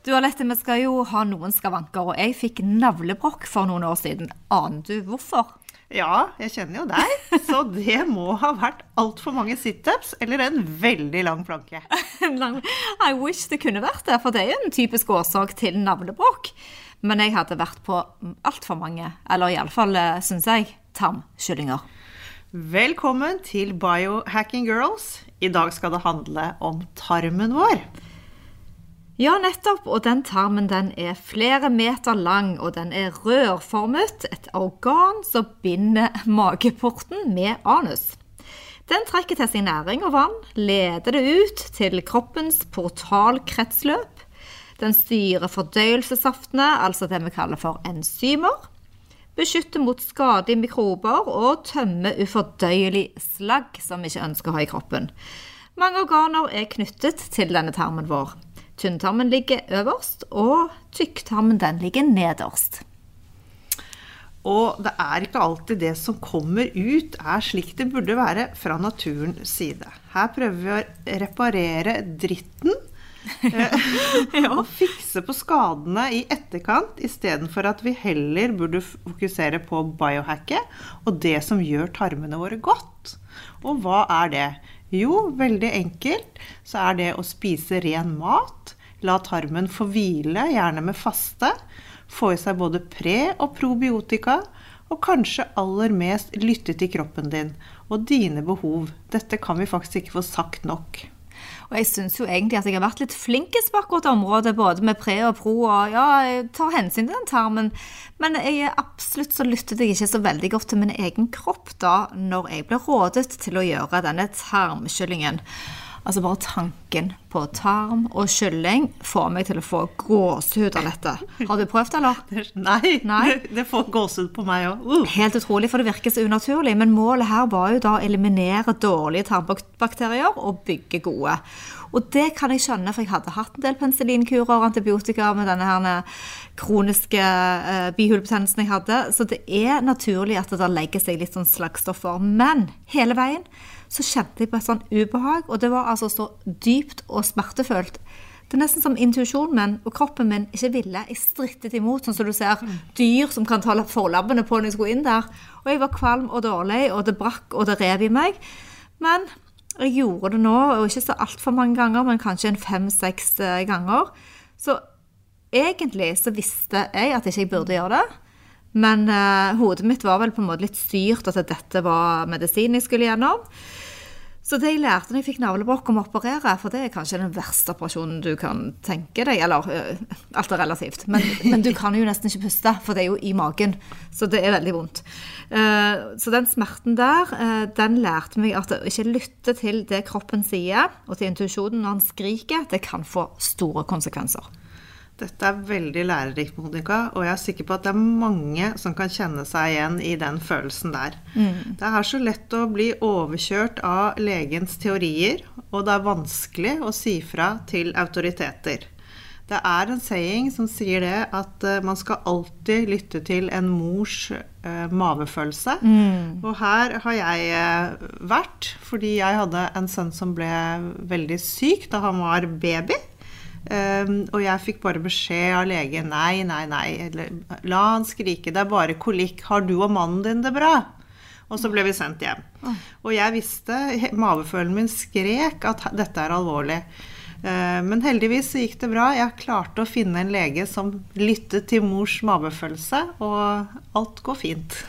Du Alette, vi skal jo ha noen skavanker, og jeg fikk navlebrokk for noen år siden. Aner du hvorfor? Ja, jeg kjenner jo deg, så det må ha vært altfor mange situps eller en veldig lang planke. I wish det kunne vært det, for det er jo en typisk årsak til navlebrokk. Men jeg hadde vært på altfor mange, eller iallfall, eh, syns jeg, tarmskyllinger. Velkommen til Biohacking Girls. I dag skal det handle om tarmen vår. Ja, nettopp. Og den tarmen den er flere meter lang, og den er rørformet. Et organ som binder mageporten med anus. Den trekker til seg næring og vann, leder det ut til kroppens portalkretsløp. Den styrer fordøyelsessaftene, altså det vi kaller for enzymer. Beskytter mot skadelige mikrober og tømmer ufordøyelig slagg som vi ikke ønsker å ha i kroppen. Mange organer er knyttet til denne tarmen vår. Tynntarmen ligger øverst, og tykktarmen den ligger nederst. Og det er ikke alltid det som kommer ut, er slik det burde være fra naturens side. Her prøver vi å reparere dritten. ja. Og fikse på skadene i etterkant, istedenfor at vi heller burde fokusere på biohacket og det som gjør tarmene våre godt. Og hva er det? Jo, veldig enkelt så er det å spise ren mat. La tarmen få hvile, gjerne med faste. Få i seg både pre- og probiotika. Og kanskje aller mest lytte til kroppen din og dine behov. Dette kan vi faktisk ikke få sagt nok. Og jeg syns jo egentlig at jeg har vært litt flinkest på akkurat området, både med pre og pro, og ja, jeg tar hensyn til den tarmen. Men jeg er absolutt så lyttet jeg ikke så veldig godt til min egen kropp da, når jeg ble rådet til å gjøre denne tarmkyllingen. Altså bare tanken på tarm og kylling får meg til å få gåsehud av dette. Har du prøvd, eller? Nei, Nei? Det, det, får gåsehud på meg òg. Uh. Helt utrolig, for det virker så unaturlig. Men målet her var jo da å eliminere dårlige tarmbakterier og bygge gode. Og det kan jeg skjønne, for jeg hadde hatt en del penicillinkurer og antibiotika med denne her kroniske uh, bihulebetennelsen jeg hadde. Så det er naturlig at det da legger seg litt sånn slagstoffer. Men hele veien så kjente jeg på et sånn ubehag, og det var altså så dypt og smertefullt. Det er nesten som intuisjonen min og kroppen min ikke ville. Jeg strittet imot, sånn som du ser dyr som kan ta forlabbene på når jeg skulle inn der. Og jeg var kvalm og dårlig, og det brakk og det rev i meg. Men jeg gjorde det nå, og ikke så altfor mange ganger, men kanskje en fem-seks eh, ganger. Så egentlig så visste jeg at ikke jeg burde gjøre det. Men uh, hodet mitt var vel på en måte litt styrt at dette var medisin jeg skulle gjennom. Så det jeg lærte når jeg fikk navlebrokk om å operere, for det er kanskje den verste operasjonen du kan tenke deg, eller uh, alt er relativt, men, men, du kan jo nesten ikke puste, for det er jo i magen, så det er veldig vondt. Uh, så den smerten der, den lærte meg at å ikke lytte til det kroppen sier, og til intuisjonen når han skriker, det kan få store konsekvenser. Dette er veldig lærerikt, Monica, og jeg er sikker på at det er mange som kan kjenne seg igjen i den følelsen der. Mm. Det er så lett å bli overkjørt av legens teorier, og det er vanskelig å si fra til autoriteter. Det er en saying som sier det at uh, man skal alltid lytte til en mors uh, mavefølelse. Mm. Og her har jeg uh, vært fordi jeg hadde en sønn som ble veldig syk da han var baby. Um, og jeg fikk bare beskjed av legen nei, nei, nei, la han skrike, det er bare kolikk. Har du og mannen din det bra? Og så ble vi sendt hjem. Og jeg visste, mavefølelsen min skrek at dette er alvorlig. Uh, men heldigvis så gikk det bra. Jeg klarte å finne en lege som lyttet til mors mavefølelse, og alt går fint.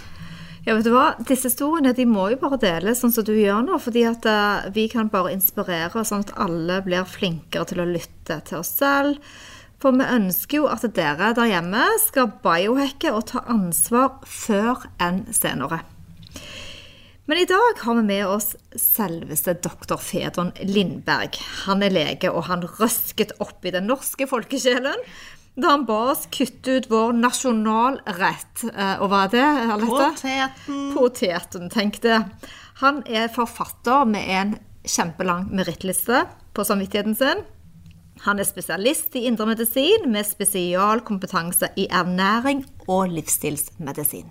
Ja, vet du hva? Disse historiene de må jo bare deles sånn som du gjør nå. fordi at uh, vi kan bare inspirere sånn at alle blir flinkere til å lytte til oss selv. For vi ønsker jo at dere der hjemme skal biohacke og ta ansvar før enn senere. Men i dag har vi med oss selveste doktor Fedon Lindberg. Han er lege, og han røsket opp i den norske folkesjelen Da han ba oss kutte ut vår nasjonalrett. Eh, og hva er det? Poteten. Poteten, tenk det. Han er forfatter med en kjempelang merittliste på samvittigheten sin. Han er spesialist i indremedisin med spesialkompetanse i ernæring og livsstilsmedisin.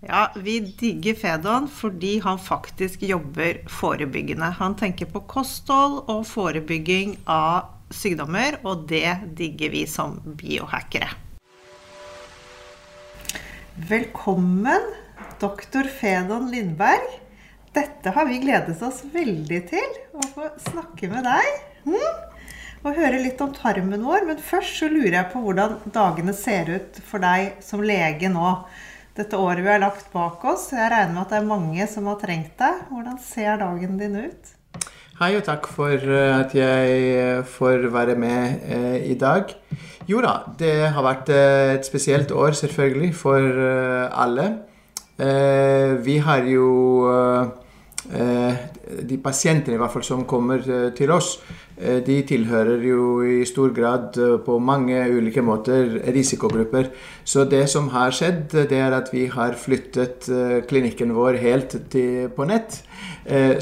Ja, vi digger Fedon fordi han faktisk jobber forebyggende. Han tenker på kosthold og forebygging av sykdommer, og det digger vi som biohackere. Velkommen, doktor Fedon Lindberg. Dette har vi gledet oss veldig til, å få snakke med deg. Mm? Og høre litt om tarmen vår. Men først så lurer jeg på hvordan dagene ser ut for deg som lege nå dette året vi har lagt bak oss. Jeg regner med at det er mange som har trengt deg. Hvordan ser dagen din ut? Hei og takk for eh, at jeg eh, får være med eh, i dag. Jo da, det har vært et spesielt år selvfølgelig for alle. Vi har jo de pasientene i hvert fall som kommer til oss, Eh, de tilhører jo i stor grad eh, på mange ulike måter risikogrupper. Så det som har skjedd, det er at vi har flyttet eh, klinikken vår helt til, på nett.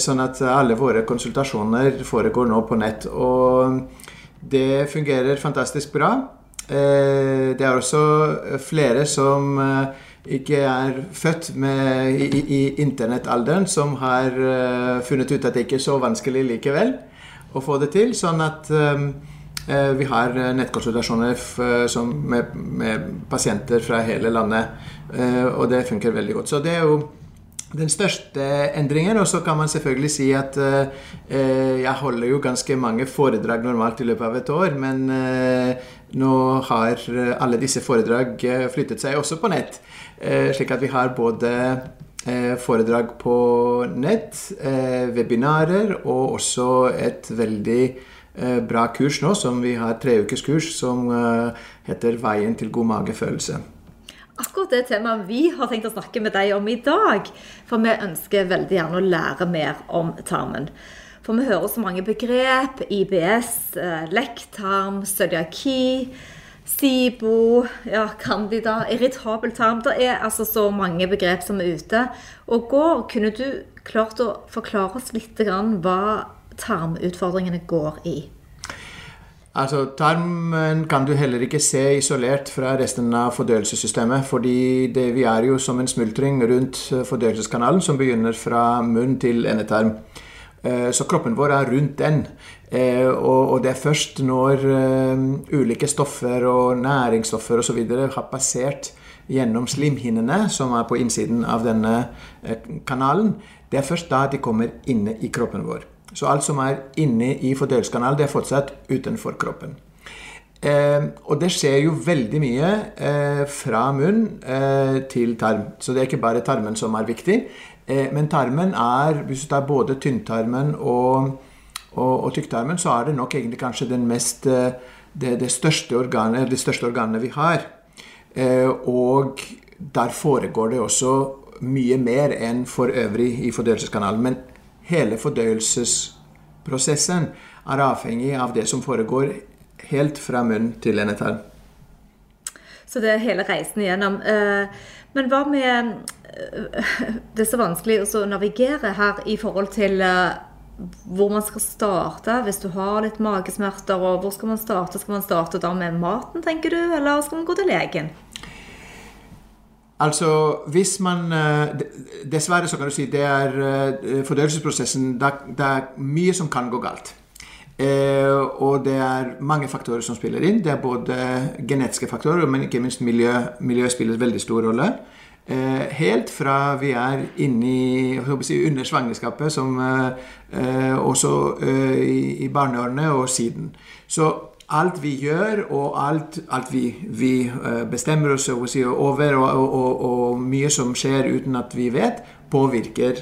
Sånn at alle våre konsultasjoner foregår nå på nett. Og det fungerer fantastisk bra. Det er også flere som ikke er født med, i, i internettalderen, som har funnet ut at det ikke er så vanskelig likevel å få det til. Sånn at um, vi har eh, nettkonsultasjoner med, med, pasienter fra hele landet, uh, og det funker veldig godt. Så det er jo den største endringen. Og så kan man selvfølgelig si at uh, jeg holder jo ganske mange foredrag normalt i løpet av et år, men uh, nå har alle disse foredrag flyttet seg også på nett. Slik at vi har både Eh, foredrag på nett, eh, webinarer og også et veldig eh, bra kurs nå, som vi har tre ukes kurs, som heter 'Veien til god magefølelse'. Akkurat det temaet vi har tenkt å snakke med deg om i dag. For vi ønsker veldig gjerne å lære mer om tarmen. For vi hører så mange begrep. IBS, lekktarm, cøliaki SIBO, ja, candida, irritabel tarm. Det er altså så mange begrep som er ute og går. Kunne du klart å forklare oss litt hva tarmutfordringene går i? Altså, Tarmen kan du heller ikke se isolert fra resten av fordøyelsessystemet. fordi det, vi er jo som en smultring rundt fordøyelseskanalen som begynner fra munn til endetarm. Eh, så kroppen vår er rundt den. Eh, og det er først når eh, ulike stoffer og næringsstoffer osv. har passert gjennom slimhinnene, som er på innsiden av denne kanalen, det er først da de kommer inne i kroppen vår. Så alt som er inne i fordøyelseskanalen, det er fortsatt utenfor kroppen. Eh, og det skjer jo veldig mye eh, fra munn eh, til tarm. Så det er ikke bare tarmen som er viktig. Eh, men tarmen er, hvis du tar både tynntarmen og, og, og tykktarmen, så er det nok egentlig kanskje mest, eh, det, det, største organet, det største organet vi har. Eh, og der foregår det også mye mer enn for øvrig i fordøyelseskanalen. Men hele fordøyelsesprosessen er avhengig av det som foregår helt fra munn til endetarm. Så det er hele reisen igjennom. Men hva med det er så vanskelig å navigere her i forhold til eh, hvor man skal starte hvis du har litt magesmerter. og Hvor skal man starte? Skal man starte da med maten, tenker du, eller skal man gå til legen? Altså, hvis man eh, Dessverre så kan du si det er eh, fordøyelsesprosessen Det er mye som kan gå galt. og det er mange faktorer som spiller inn. Det er både genetiske faktorer, men ikke minst miljø. Miljø spiller en veldig stor rolle. Eh, helt fra vi er inni si, under svangerskapet, som eh, også eh, i, i barneårene og siden. Så alt vi gjør, og alt, alt vi, vi, bestemmer oss over, og, og, og, mye som skjer uten at vi vet, påvirker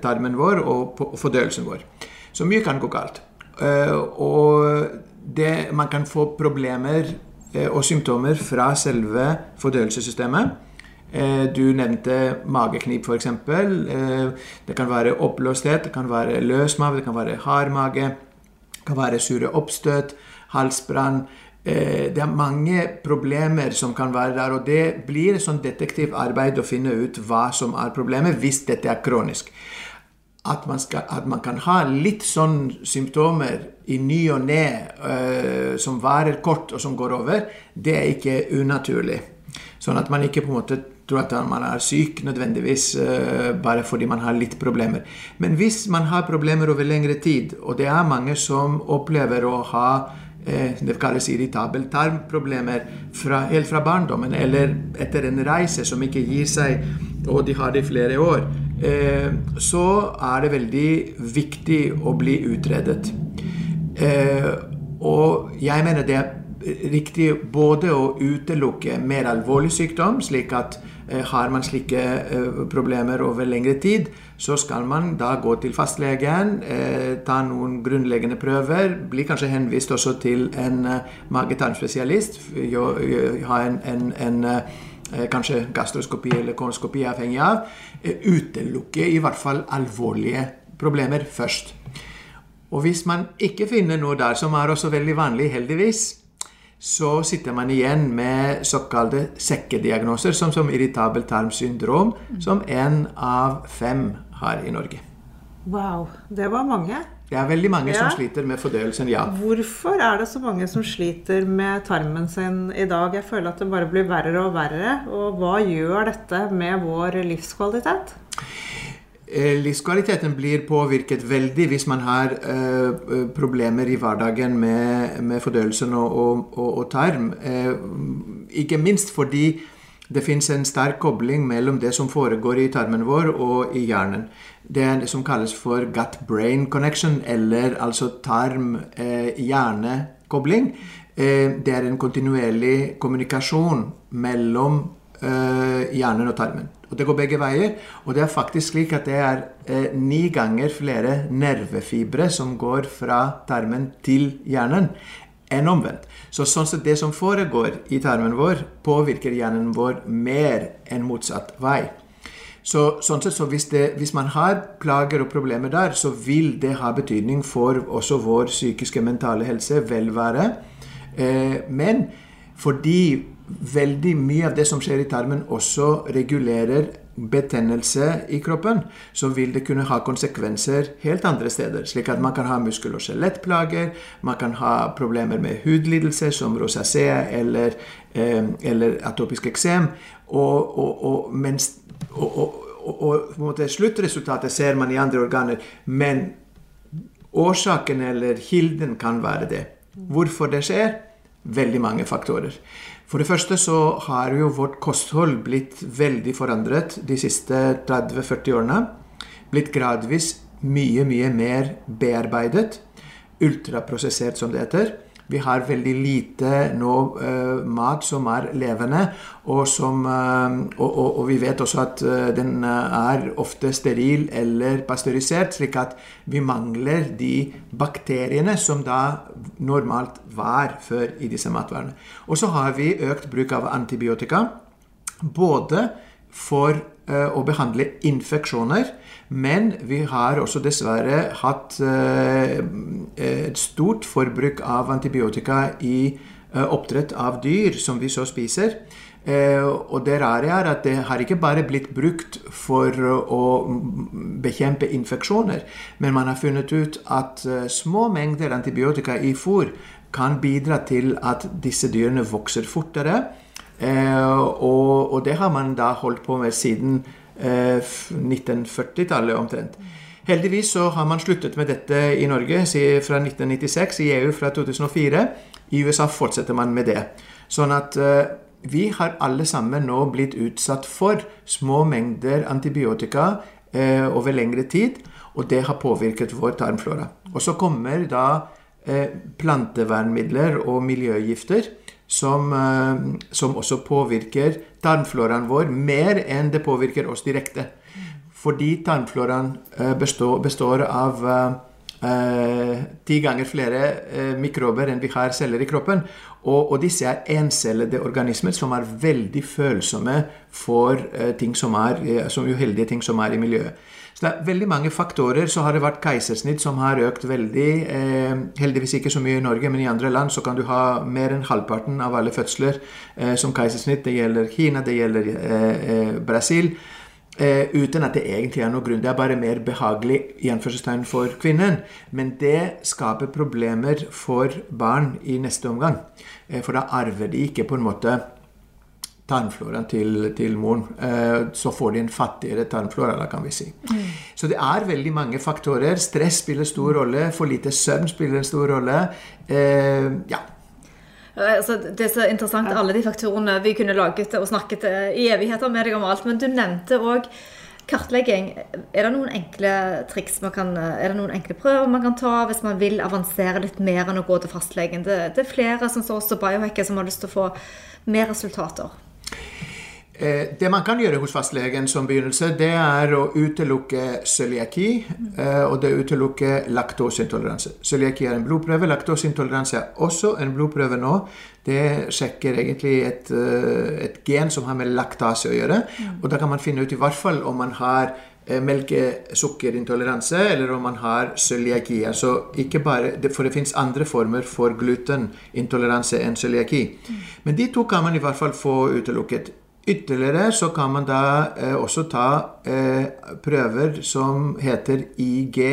tarmen vår og, fordøyelsen vår. Så mye kan gå galt. Og det, man kan få problemer og symptomer fra selve fordøyelsessystemet. Eh, du nevnte mageknip, f.eks. Eh, det kan være oppblåsthet, det kan være løs mage, det kan være hard mage. Det kan være sure oppstøt, halsbrann. Eh, det er mange problemer som kan være der, og det blir et sånn detektivarbeid å finne ut hva som er problemet, hvis dette er kronisk. At man, skal, at man kan ha litt sånn symptomer i ny og ne uh, som varer kort, og som går over, det er ikke unaturlig. Sånn at man ikke på en måte tror at man er syk nødvendigvis uh, bare fordi man har litt problemer. Men hvis man har problemer over lengre tid, og det er mange som opplever å ha Eh, det kalles irritabeltarmproblemer fra, helt fra barndommen, eller etter en reise som ikke gir seg, og de har det i flere år, eh, så er det veldig viktig å bli utredet. Eh, og jeg mener det er riktig både å utelukke mer alvorlig sykdom, slik at har man slike problemer over lengre tid, så skal man da gå til fastlegen, eh, ta noen grunnleggende prøver, bli kanskje henvist også til en mage-tarm-spesialist, ha en, en, en eh, kanskje gastroskopi eller koloskopi, avhengig av. Eh, utelukke i hvert fall alvorlige problemer først. Og hvis man ikke finner noe der, som er også veldig vanlig, heldigvis, så sitter man igjen med såkalte sekkediagnoser, som, som irritabel tarmsyndrom, som én av fem har i Norge. Wow. Det var mange. Det er veldig mange ja. som sliter med fordøyelsen, ja. Hvorfor er det så mange som sliter med tarmen sin i dag? Jeg føler at det bare blir verre og verre. Og hva gjør dette med vår livskvalitet? Eh, livskvaliteten blir påvirket veldig hvis man har eh, problemer i hverdagen med, med fordøyelsen og, og, og, og tarm. Eh, ikke minst fordi det fins en sterk kobling mellom det som foregår i tarmen vår og i hjernen. Det er det som kalles for gut-brain connection, eller altså tarm-hjerne-kobling. Eh, det er en kontinuerlig kommunikasjon mellom hjernen og tarmen. Og det går begge veier. Og det er faktisk slik at det er eh, ni ganger flere nervefibre som går fra tarmen til hjernen, enn omvendt. Så sånn sett det som foregår i tarmen vår, påvirker hjernen vår mer enn motsatt vei. Så, sånn sett, så hvis, det, hvis, man har plager og problemer der, så vil det ha betydning for også vår psykiske, mentale helse, velvære. Eh, men fordi veldig mye av det som skjer i tarmen, også regulerer betennelse i kroppen, så vil det kunne ha konsekvenser helt andre steder. Slik at man kan ha muskel- og skjelettplager, man kan ha problemer med hudlidelser som rosacea eller, eh, eller atopisk eksem. Og, og, og, mens, og, sluttresultatet ser man i andre organer, men årsaken eller kilden kan være det. Hvorfor det skjer? Veldig mange faktorer. For det første så har jo vårt kosthold blitt veldig forandret de siste 30-40 årene. Blitt gradvis mye, mye mer bearbeidet. Ultraprosessert, som det heter. Vi har veldig lite nå uh, mat som er levende, og, som, uh, og, og, og, vi vet også at uh, den er ofte steril eller pasteurisert, slik at vi mangler de bakteriene som da normalt var før i disse matvarene. Og så har vi økt bruk av antibiotika, både for å behandle infeksjoner, men vi har også dessverre hatt eh, et stort forbruk av antibiotika i eh, oppdrett av dyr som vi så spiser. Eh, og det rare er at det har ikke bare blitt brukt for å bekjempe infeksjoner, men man har funnet ut at små mengder antibiotika i fôr kan bidra til at disse dyrene vokser fortere. og, det har man da holdt på med siden 1940-tallet eh, omtrent. Heldigvis så har man sluttet med dette i Norge fra 1996, i EU fra 2004. I USA fortsetter man med det. Sånn at uh, vi har alle sammen nå blitt utsatt for små mengder antibiotika eh, over lengre tid, og det har påvirket vår tarmflora. Og så kommer da eh, plantevernmidler og miljøgifter som, som også påvirker tarmfloraen vår mer enn det påvirker oss direkte. Fordi tarmfloraen eh, består, består av, eh, eh, ti ganger flere eh, mikrober enn vi har celler i kroppen. Og, og disse er encellede organismer som er veldig følsomme for eh, ting som er, eh, som uheldige ting som er i miljøet. Så det er veldig mange faktorer. Så har det vært keisersnitt som har økt veldig. Eh, heldigvis ikke så mye i Norge, men i andre land så kan du ha mer enn halvparten av alle fødsler eh, som keisersnitt. Det gjelder Kina, det gjelder eh, eh Brasil. Eh, uten at det egentlig er noen grunn. Det er bare mer behagelig i for kvinnen. Men det skaper problemer for barn i neste omgang. Eh, for da arver de ikke på en måte tarmfloraen til, til moren. Eh, så får de en fattigere tarmflora, da kan vi si. Mm. Så det er veldig mange faktorer. Stress spiller stor rolle. For lite søvn spiller en stor rolle. Eh, ja. Altså, det er så interessant, alle de faktorene vi kunne laget og snakket i evigheter med deg om alt. Men du nevnte òg kartlegging. Er det noen enkle triks man kan, er det noen enkle prøver man kan ta hvis man vil avansere litt mer enn å gå til fastlegen? Det, det er flere som så også biohacker som har lyst til å få mer resultater. Eh, det man kan gjøre hos fastlegen som begynnelse, det er å utelukke cøliaki, eh, og det utelukke laktoseintoleranse. Cøliaki er en blodprøve, laktoseintoleranse er også en blodprøve nå. Det sjekker egentlig et, eh, et gen som har med laktase å gjøre. Og da kan man finne ut i hvert fall om man har melkesukkerintoleranse, eller om man har cøliaki. Altså ikke bare, for det fins andre former for glutenintoleranse enn cøliaki. Men de to kan man i hvert fall få utelukket. Ytterligere så kan man da eh, også ta eh, prøver som heter IGE,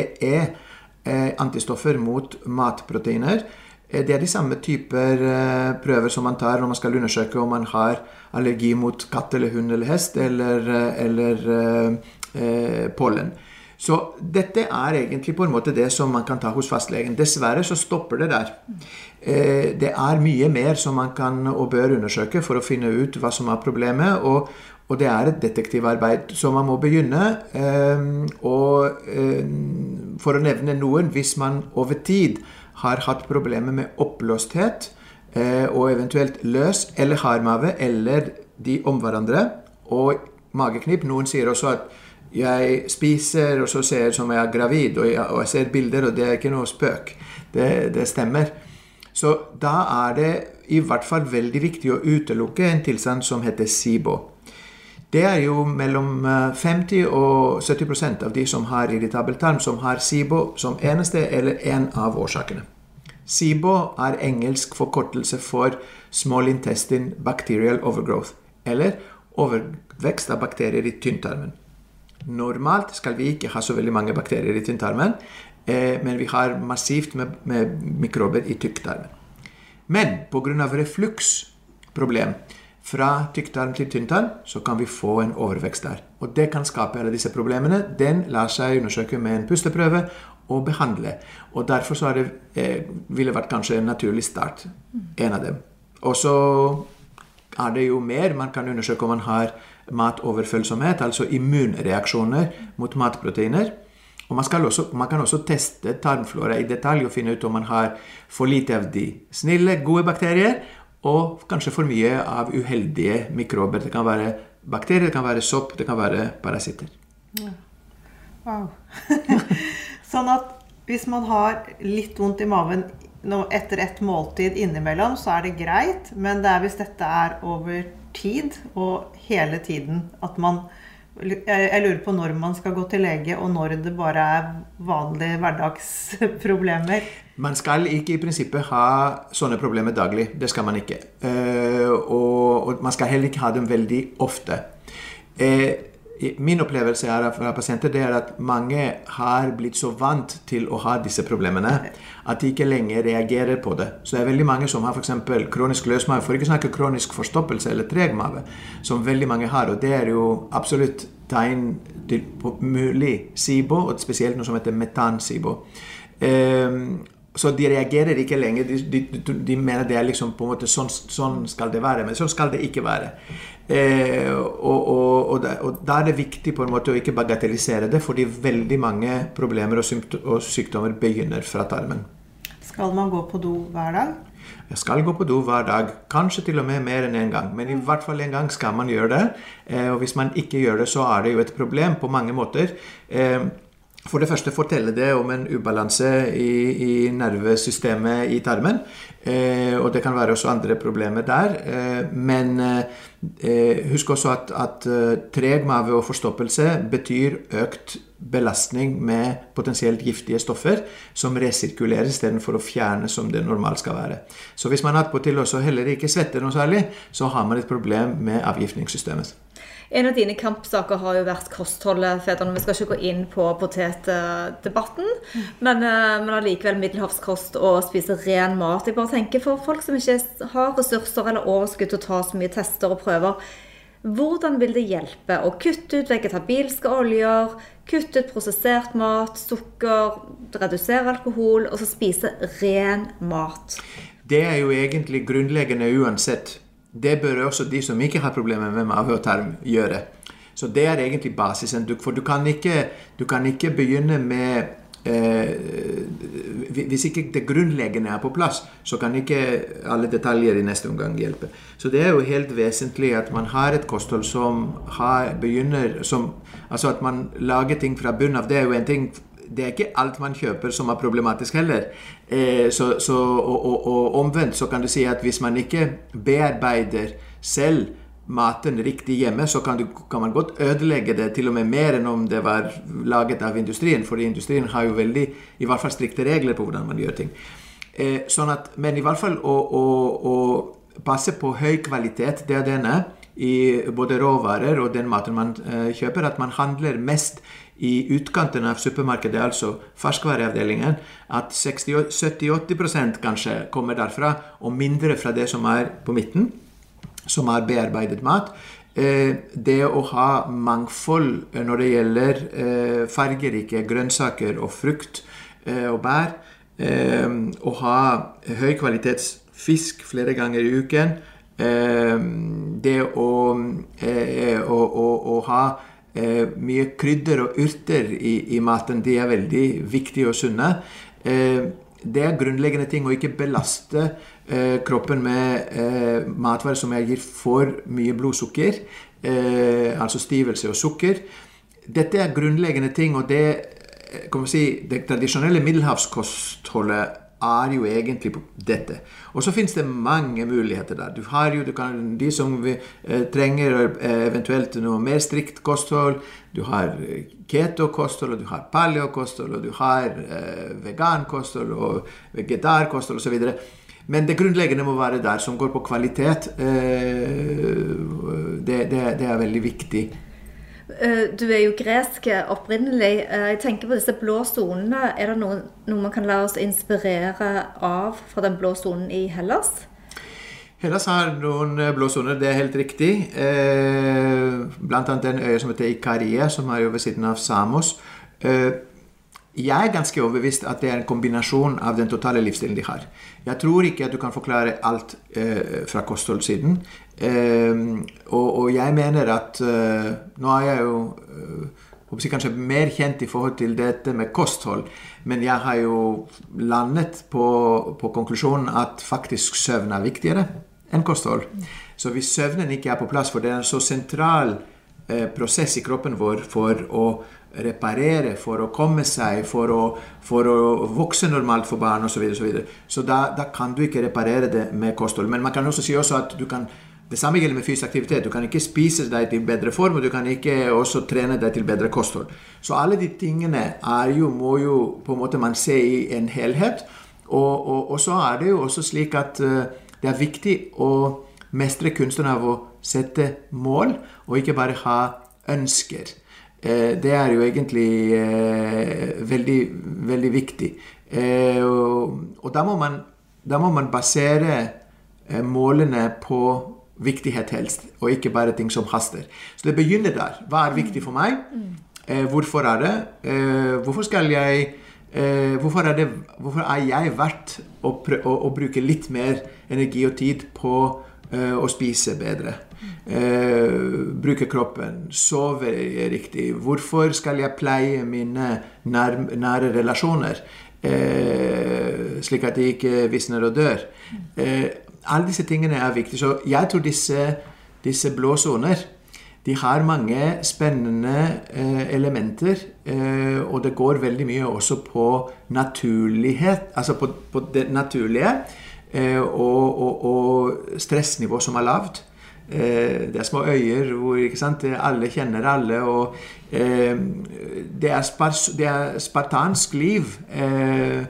eh, antistoffer mot matproteiner. Eh, det er de samme typer eh, prøver som man tar når man skal undersøke om man har allergi mot katt eller hund eller hest eller, eh, eller pollen. Så dette er egentlig på en måte det som man kan ta hos fastlegen. Dessverre så stopper det der. Eh, det er mye mer som man kan og bør undersøke for å finne ut hva som er problemet. og, og det er et detektivarbeid. Så man må begynne. Eh, og eh, for å nevne noen, hvis man over tid har hatt problemer med oppblåsthet og eventuelt løs eller hardmage eller de om hverandre, og mageknip Noen sier også at jeg spiser, og så ser jeg som jeg er gravid, og jeg, og jeg ser bilder, og det er ikke noe spøk. Det, det, stemmer. Så da er det i hvert fall veldig viktig å utelukke en tilstand som heter SIBO. Det er jo mellom 50 eh, og 70% av de som har irritabel tarm, som har SIBO som eneste eller en av årsakene. SIBO er engelsk forkortelse for Small Intestine Bacterial Overgrowth, eller overvekst av bakterier i tynntarmen. Normalt skal vi ikke ha så veldig mange bakterier i tynntarmen, eh, men vi har massivt med, med mikrober i tykktarmen. Men pga. refluksproblem fra tykktarm til tynntarm, så kan vi få en overvekst der. Og det kan skape alle disse problemene. Den lar seg undersøke med en pusteprøve og behandle. Og derfor så det, eh, ville det vært kanskje en naturlig start. En av dem. Og så er det jo mer man kan undersøke om man har matoverfølsomhet, altså immunreaksjoner mot matproteiner. Og man, også, man, kan også teste tarmflora i detalj og finne ut om man har for lite av de snille, gode bakterier, og kanskje for mye av uheldige mikrober. Det kan være bakterier, det kan være sopp, det kan være parasitter. Ja. Wow. sånn at hvis man har litt vondt i maven etter et måltid innimellom, så er det greit. Men det er hvis dette er over tid og hele tiden at man jeg lurer på når man skal gå til lege, og når det bare er vanlige hverdagsproblemer. Man skal ikke i prinsippet ha sånne problemer daglig. Det skal man ikke. Eh, og, man skal heller ikke ha dem veldig ofte. Eh, Min opplevelse er fra pasienter det er at mange har blitt så vant til å ha disse problemene at de ikke lenger reagerer på det. Så det er veldig mange som har f.eks. kronisk løsmave, for ikke snakke kronisk forstoppelse eller treg mage, som veldig mange har. Og det er jo absolutt tegn til mulig SIBO, og spesielt noe som heter metan-SIBO. Um, så de reagerer ikke lenger. De, de, de, mener det er liksom på en måte sånn, sånn skal det være. Men sånn skal det ikke være. Eh, og, og, og, og, da, er det viktig på en måte å ikke bagatellisere det, fordi veldig mange problemer og, sykdommer begynner fra tarmen. Skal man gå på do hver dag? Jeg skal gå på do hver dag. Kanskje til og med mer enn én en gang. Men i hvert fall en gang skal man gjøre det. Eh, og hvis man ikke gjør det, så er det jo et problem på mange måter. Eh, for det første forteller det om en ubalanse i, i nervesystemet i tarmen. Eh, og det kan være også andre problemer der. Eh, men eh, husk også at, at eh, treg mage og forstoppelse betyr økt belastning med potensielt giftige stoffer som resirkulerer istedenfor å fjerne som det normalt skal være. Så hvis man attpåtil også heller ikke svetter noe særlig, så har man et problem med avgiftningssystemet. En av dine kampsaker har jo vært kostholdet. Fedrene. Vi skal ikke gå inn på potetdebatten, men, eh, men allikevel middelhavskost og spise ren mat. Jeg bare tenker For folk som ikke har ressurser eller overskudd til å ta så mye tester og prøver, hvordan vil det hjelpe å kutte ut vegetabilske oljer, kutte ut prosessert mat, sukker, redusere alkohol, og så spise ren mat? Det er jo egentlig grunnleggende uansett det bør også de som ikke har problemer med mage og tarm, gjøre. Så det er egentlig basisen. For du kan ikke, du kan ikke begynne med eh, Hvis ikke det grunnleggende er på plass, så kan ikke alle detaljer i neste omgang hjelpe. Så det er jo helt vesentlig at man har et kosthold som har, begynner som, Altså at man lager ting fra bunnen av. Det er jo en ting det er ikke alt man kjøper som er problematisk heller. Eh, så, så, og, og, og, omvendt så kan du si at hvis man ikke bearbeider selv maten riktig hjemme, så kan, du, kan, man godt ødelegge det til og med mer enn om det var laget av industrien. For industrien har jo veldig, i hvert fall strikte regler på hvordan man gjør ting. Eh, sånn at, men i hvert fall å, å, å passe på høy kvalitet, det er denne i både råvarer og den maten man eh, kjøper, at man handler mest i utkanten av supermarkedet, altså ferskvareavdelingen, at 70-80% kanskje kommer derfra, og mindre fra det som er på midten, som er bearbeidet mat. Eh, det å ha mangfold når det gjelder eh, fargerike grønnsaker og frukt og bær, å ha høykvalitets fisk flere ganger i uken, det å, å, å, å ha eh, mye krydder og urter i, i, maten. De er veldig viktige og sunne. Eh, det er grunnleggende ting å ikke belaste eh, kroppen med eh, matvarer som gir for mye blodsukker, eh, altså stivelse og sukker. Dette er grunnleggende ting, og det, si, det tradisjonelle middelhavskostholdet er jo egentlig på dette. Og så finnes det mange muligheter der. Du har jo du kan, de som vi, eh, trenger eh, eventuelt noe mer strikt kosthold. Du har eh, keto-kosthold, og du har paleo-kosthold, og du har eh, vegan-kosthold og vegetarkosthold osv. Men det grunnleggende må være der, som går på kvalitet. Eh, det, det, det er veldig viktig. Eh, du er jo gresk opprinnelig. Eh, jeg tenker på disse blå sonene. Er det noe, noe, man kan la oss inspirere av fra den blå sonen i Hellas? Hellas har noen eh, blå soner, det er helt riktig. Blant annet en øye som heter Ikaria, som er jo ved siden av Samos. Jeg er ganske overbevist at det er en kombinasjon av den totale livsstilen de har. Jeg tror ikke at du kan forklare alt eh, fra kostholdssiden. Eh, og, og, jeg mener at eh, Nå er jeg jo jeg kanskje mer kjent i forhold til dette med kosthold, men jeg har jo landet på, på konklusjonen at faktisk søvn er viktigere enn kosthold. Så hvis søvnen ikke er på plass, for det er en så sentral eh, prosess i kroppen vår for å reparere, for å komme seg, for å, for å vokse normalt for barn osv. Så, videre, så, videre. så da, da, kan du ikke reparere det med kosthold. Men man kan også si også at du kan det samme gjelder med fysisk aktivitet. Du kan ikke spise deg til bedre form, og du kan ikke også trene deg til bedre kosthold. Så alle de tingene jo, må jo på en måte man se i en helhet. Og, og, og så er det jo også slik at uh, det er viktig å mestre kunsten av å sette mål, og ikke bare ha ønsker. Eh, det er jo egentlig eh, veldig, veldig viktig. Eh, og da må, man, da må man basere målene på viktighet helst, og ikke bare ting som haster. Så det begynner der. Hva er viktig for meg? Hvorfor er det? Hvorfor skal jeg hvorfor, er det, hvorfor er jeg verdt å, å, å bruke litt mer energi og tid på å spise bedre? eh, bruke kroppen, sove riktig. Hvorfor skal jeg pleie mine nær, nære relasjoner, eh, slik at de ikke visner og dør? Eh, alle disse tingene er viktige. Så jeg tror disse, disse blå soner de har mange spennende eh, elementer, eh, og det går veldig mye også på naturlighet, altså på, på det naturlige, eh, og, og, og, stressnivå som er lavt. Eh, det er små øyer hvor sant, alle kjenner alle, og eh, det er, spars, det, er spartansk liv. Eh,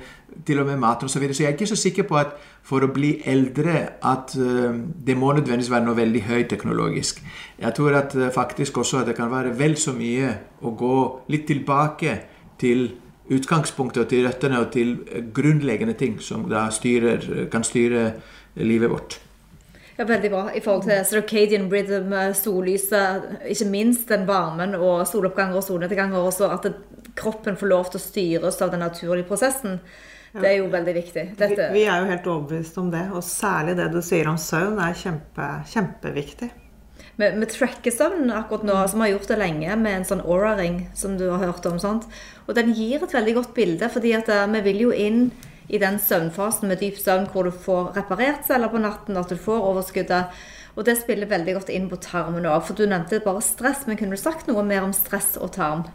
til og med mat osv. Så, videre. så jeg er ikke så sikker på at for å bli eldre at uh, det må nødvendigvis være noe veldig høyteknologisk. Jeg tror at uh, faktisk også at det kan være vel så mye å gå litt tilbake til utgangspunktet og til røttene og til grunnleggende ting som da styrer, kan styre livet vårt. Ja, Veldig bra. I forhold til circadian rhythm, sollyset, ikke minst den varmen og soloppganger og solnedganger, også at kroppen får lov til å styres av den naturlige prosessen. Det er jo veldig viktig. Dette... Vi, er jo helt overbevist om det. Og særlig det du sier om søvn, er kjempe, kjempeviktig. Vi, vi tracker søvnen akkurat nå, som har gjort det lenge, med en sånn Aura-ring som du har hørt om. Sant? Og den gir et veldig godt bilde, fordi at uh, vi vil jo inn i den søvnfasen med dyp søvn hvor du får reparert celler på natten, at du får overskuddet. Og det spiller veldig godt inn på tarmen òg. For du nevnte bare stress, men kunne du sagt noe mer om stress og tarm?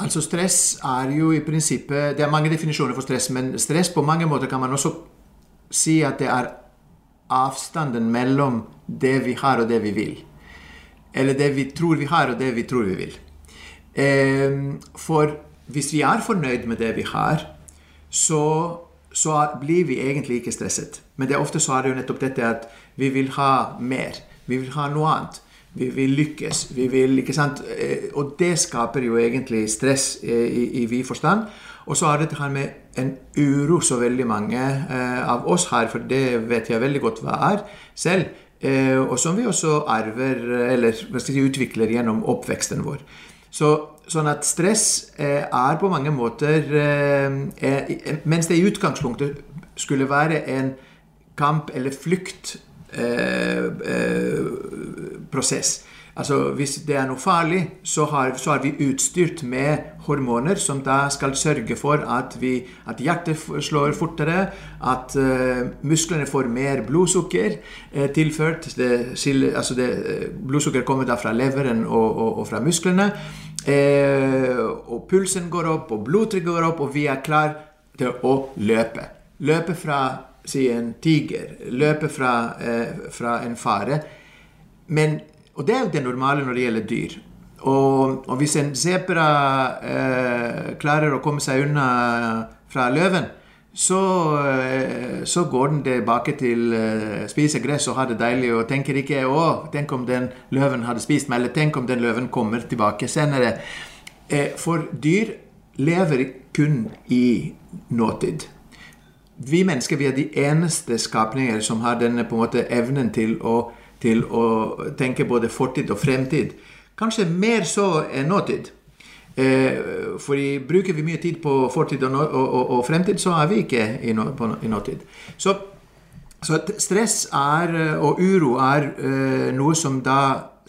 Altså Stress er jo i prinsippet Det er mange definisjoner for stress, men stress på mange måter kan man også si at det er avstanden mellom det vi har og det vi vil. Eller det vi tror vi har og det vi tror vi vil. Ehm, for hvis vi er fornøyd med det vi har, så, så blir vi egentlig ikke stresset. Men det er ofte så er det jo nettopp dette at vi vil ha mer. Vi vil ha noe annet. Vi vil lykkes. Vi vil, ikke sant? Eh, og det skaper jo egentlig stress eh, i, i vid forstand. Og så er det dette med en uro så veldig mange eh, av oss har, for det vet jeg veldig godt hva er selv. Og som vi også arver, eller hva skal si, utvikler gjennom oppveksten vår. Så, sånn at stress er på mange måter Mens det i utgangspunktet skulle være en kamp eller eh, prosess. Altså Hvis det er noe farlig, så har, så har, vi utstyrt med hormoner som da skal sørge for at, vi, at hjertet slår fortere, at uh, musklene får mer blodsukker uh, tilført. Det, altså det, blodsukker kommer da fra leveren og, og, og fra musklene. Uh, og pulsen går opp, og blodtrykket går opp, og vi er klar til å løpe. Løpe fra si en tiger, løpe fra, eh, fra en fare. Men, og det er jo det normale når det gjelder dyr. Og, og hvis en sebra eh, klarer å komme seg unna fra løven, så, eh, så går den tilbake til eh, spise gress og har det deilig og tenker ikke 'Å, tenk om den løven hadde spist meg', eller 'tenk om den løven kommer tilbake senere'. Eh, for dyr lever kun i nåtid vi mennesker vi er de eneste skapninger som har denne på en måte evnen til å, til å tenke både fortid og fremtid. Kanskje mer så enn nåtid. Eh, fordi bruker vi mye tid på fortid og, og, og, og fremtid, så er vi ikke i, nå, på, i nåtid. Så, så, stress er, og uro er eh, noe som da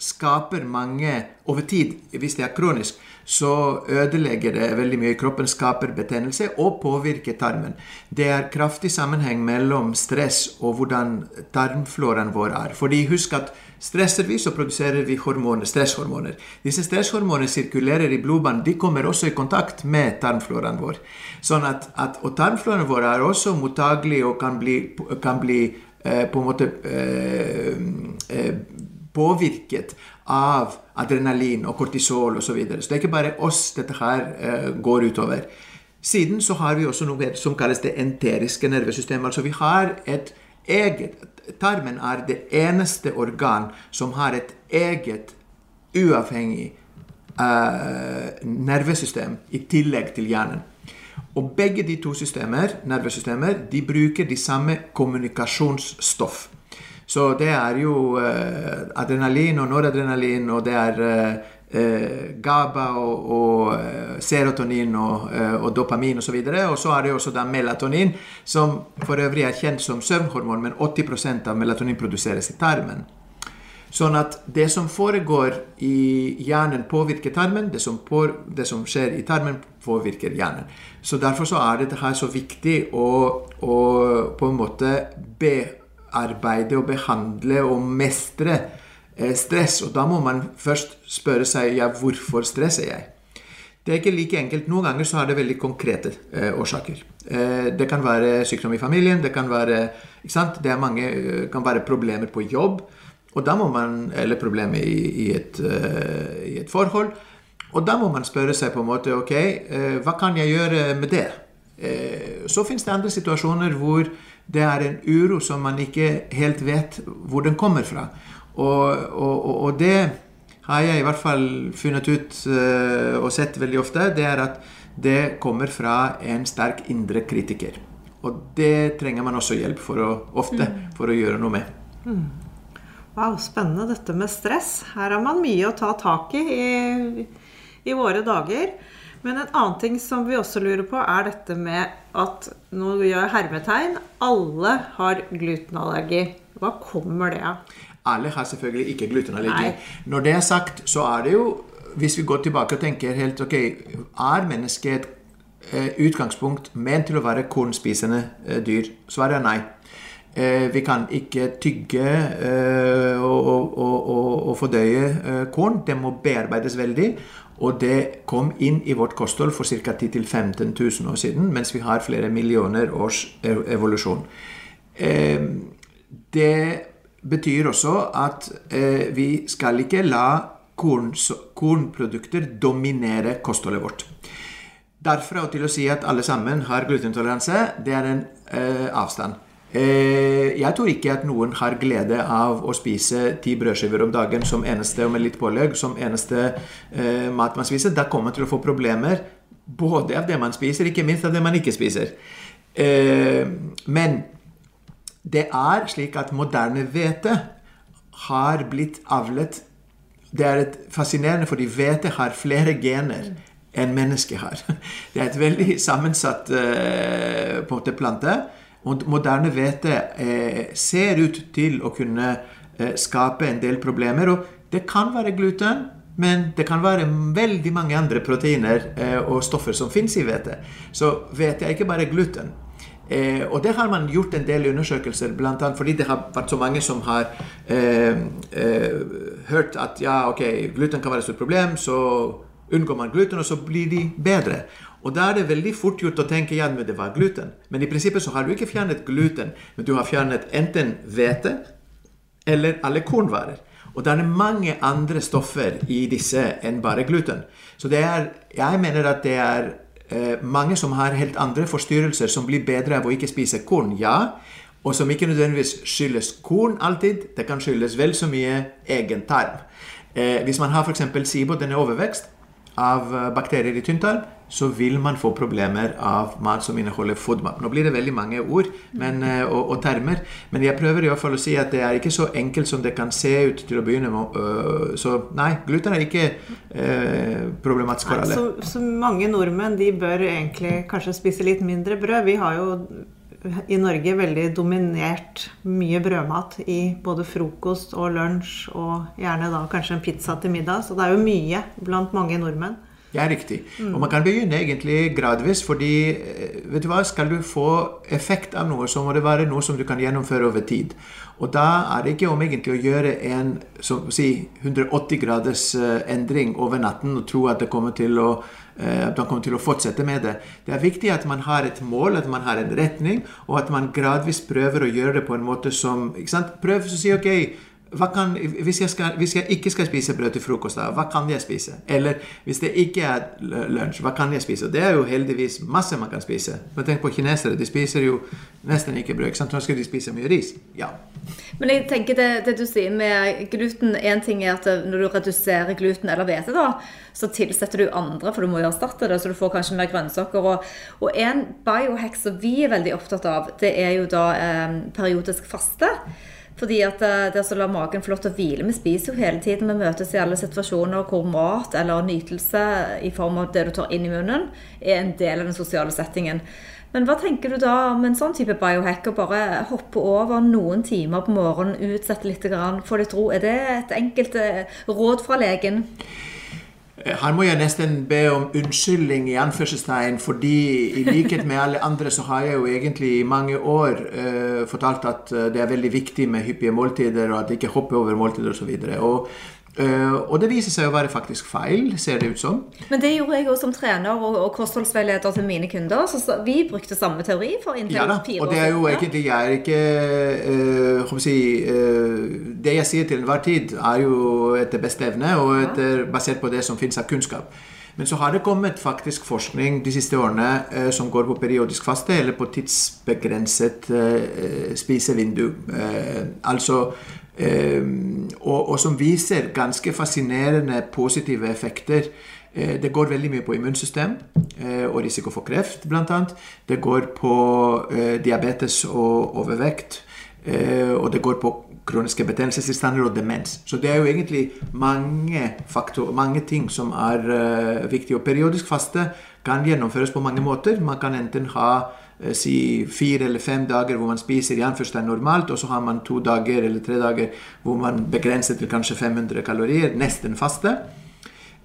skaper mange over tid, hvis det er kronisk, så ødelegger det veldig mye kroppen, skaper betennelse og påvirker tarmen. Det er kraftig sammenheng mellom stress og hvordan tarmfloraen vår er. Fordi husk at stresser vi, så produserer vi hormoner, stresshormoner. Disse stresshormonene sirkulerer i blodbanen. De kommer også i kontakt med tarmfloraen vår. Sånn at, at, og tarmfloraen vår er også mottagelig og kan bli, kan bli eh, på en måte eh, eh, påvirket av adrenalin og kortisol osv. Så, videre. så det er ikke bare oss dette her uh, går utover. Siden så har vi også noe som kalles det enteriske nervesystemet. Altså vi har et eget Tarmen er det eneste organ som har et eget uavhengig uh, nervesystem i tillegg til hjernen. Og begge de to systemer, nervesystemer de bruker de samme kommunikasjonsstoff. Så det er jo eh, adrenalin og noradrenalin, og det er eh, eh GABA og, og serotonin og, og dopamin osv. Og, så og så er det også da melatonin, som for øvrig er kjent som søvnhormon, men 80% av melatonin produseres i tarmen. Sånn at det som foregår i hjernen, påvirker tarmen. Det som, på, det som skjer i tarmen, påvirker hjernen. Så Derfor så er det her så viktig å, å på en måte be arbeide og behandle og mestre eh, stress. Og da må man først spørre seg ja, hvorfor stresser jeg? Det er ikke like enkelt. Noen ganger så har det veldig konkrete eh, årsaker. Eh, det kan være sykdom i familien, det kan være, det mange, eh, kan være problemer på jobb. Og da må man, Eller problemer i, i, et, uh, i, et, forhold. Og da må man spørre seg på en måte ok, uh, hva kan jeg gjøre med det? Så fins det andre situasjoner hvor det er en uro som man ikke helt vet hvor den kommer fra. Og, og, og det har jeg i hvert fall funnet ut uh, og sett veldig ofte, det er at det kommer fra en sterk indre kritiker. Og det trenger man også hjelp for å, ofte mm. for å gjøre noe med. Mm. Wow, spennende dette med stress. Her har man mye å ta tak i, i i våre dager. Men en annen ting som vi også lurer på, er dette med at nå gjør jeg hermetegn alle har glutenallergi. Hva kommer det av? Alle har selvfølgelig ikke glutenallergi. Nei. Når det er sagt, så er det jo Hvis vi går tilbake og tenker helt ok, Er mennesket et eh, utgangspunkt ment til å være kornspisende eh, dyr? Svaret er nei. Eh, vi kan ikke tygge og, og, og, og, fordøye korn. Det må bearbeides veldig. Og det kom inn i vårt kosthold for ca. 10 000-15 000 år siden, mens vi har flere millioner års evolusjon. Det betyr også at eh, vi skal ikke la korn, kornprodukter dominere kostholdet vårt. Derfra og til å si at alle sammen har glutentoleranse, det er en eh, avstand. Eh, jeg tror ikke at noen har glede av å spise ti brødskiver om dagen som eneste, og med litt pålegg, som eneste eh, mat man spiser. Da kommer man til å få problemer både av det man spiser, ikke minst av det man ikke spiser. Eh, men det er slik at moderne hvete har blitt avlet Det er fascinerende, fordi hvete har flere gener enn mennesket har. Det er et veldig sammensatt på en måte plante. Og moderne hvete eh, ser ut til å kunne eh, skape en del problemer. Og det kan være gluten, men det kan være veldig mange andre proteiner og stoffer som fins i hvete. Så hvete er ikke bare gluten. Eh, og det har man gjort en del undersøkelser, bl.a. fordi det har vært så mange som har eh, eh, hørt at ja, ok, gluten kan være et stort problem, så unngår man gluten, og så blir de bedre. Og da er det veldig fort gjort å tenke ja, men det var gluten. Men i prinsippet så har du ikke fjernet gluten, men du har fjernet enten hvete eller alle kornvarer. Og det er mange andre stoffer i disse enn bare gluten. Så det er, jeg mener at det er Eh, mange som har helt andre forstyrrelser, som blir bedre av å ikke spise korn. Ja, og som ikke nødvendigvis skyldes korn alltid. Det kan skyldes vel så mye egen tarm. Eh, hvis man har f.eks. SIBO, denne overvekst av eh, bakterier i tynntarm, så vil man få problemer av mat som inneholder FODMAP. Nå blir det veldig mange ord men, eh, og, og, termer, men jeg prøver i hvert fall å si at det er ikke så enkelt som det kan se ut til å begynne med. Øh, så nei, gluten er ikke eh, problematisk for alle. Så, så, mange nordmenn de bør egentlig kanskje spise litt mindre brød. Vi har jo i Norge veldig dominert mye brødmat i både frokost og lunsj, og gjerne da kanskje en pizza til middag. Så det er jo mye blant mange nordmenn. Ja, riktig. Mm. Og man kan begynne egentlig gradvis, fordi eh, vet du hva, skal du få effekt av noe, så må det være noe som du kan gjennomføre over tid. Og da er det ikke om egentlig å gjøre en si, 180 graders eh, endring over natten og tro at det kommer til å eh, at man kommer til å fortsette med det. Det er viktig at man har et mål, at man har en retning, og at man gradvis prøver å gjøre det på en måte som ikke sant? Prøv å si ok, kan, hvis, jeg skal, hvis, jeg ikke skal spise brød til frokost, da, hva kan jeg spise? Eller hvis det ikke er lunsj, hva kan jeg spise? Det er jo heldigvis masse man kan spise. Men tenk på kinesere, de spiser jo nesten ikke brød. Ikke Nå skal de spise mye ris. Ja. Men jeg tenker det, det du sier med gluten Én ting er at når du reduserer gluten eller hvete, da, så tilsetter du andre, for du må jo erstatte det, så du får kanskje mer grønnsaker. Og, og en biohack som vi er veldig opptatt av, det er jo da eh, periodisk faste. Fordi at eh, det å la magen få lov til å hvile Vi spiser jo hele tiden. Vi møtes i alle situasjoner hvor mat eller nytelse i form av det du tar inn i munnen, er en del av den sosiale settingen. Men hva tenker du da om en sånn type biohack? Å bare hoppe over noen timer på morgenen, utsette litt, få litt ro. Er det et enkelt eh, råd fra legen? Her må jeg nesten be om unnskyldning i anførselstegn, fordi i likhet med alle andre så har jeg jo egentlig i mange år uh, fortalt at det er veldig viktig med hyppige måltider, og at ikke hopper over måltider osv. Og, og Uh, og det viser seg å være faktisk feil, ser det ut som. Men det gjorde jeg også som trener og, og kostholdsveileder til mine kunder. Så vi brukte samme teori for inntil ja, da, fire år Og det er jo egentlig er ikke uh, si, uh, Det jeg sier til enhver tid, er jo etter beste evne og etter, basert på det som finnes av kunnskap. Men så har det kommet faktisk forskning de siste årene som går på periodisk faste eller på tidsbegrenset spisevindu. altså og, og, som viser ganske fascinerende positive effekter. Eh, det går veldig mye på immunsystem eh, og risiko for kreft, bl.a. Det går på eh, diabetes og overvekt. Og det går på kroniske betennelsestilstander og demens. Så det er jo egentlig mange, faktor, mange ting som er viktige. Og periodisk faste kan gjennomføres på mange måter. Man kan enten ha si fire eller fem dager hvor man spiser i anførselstegn normalt, og så har man to dager eller tre dager hvor man begrenser til kanskje 500 kalorier, nesten faste.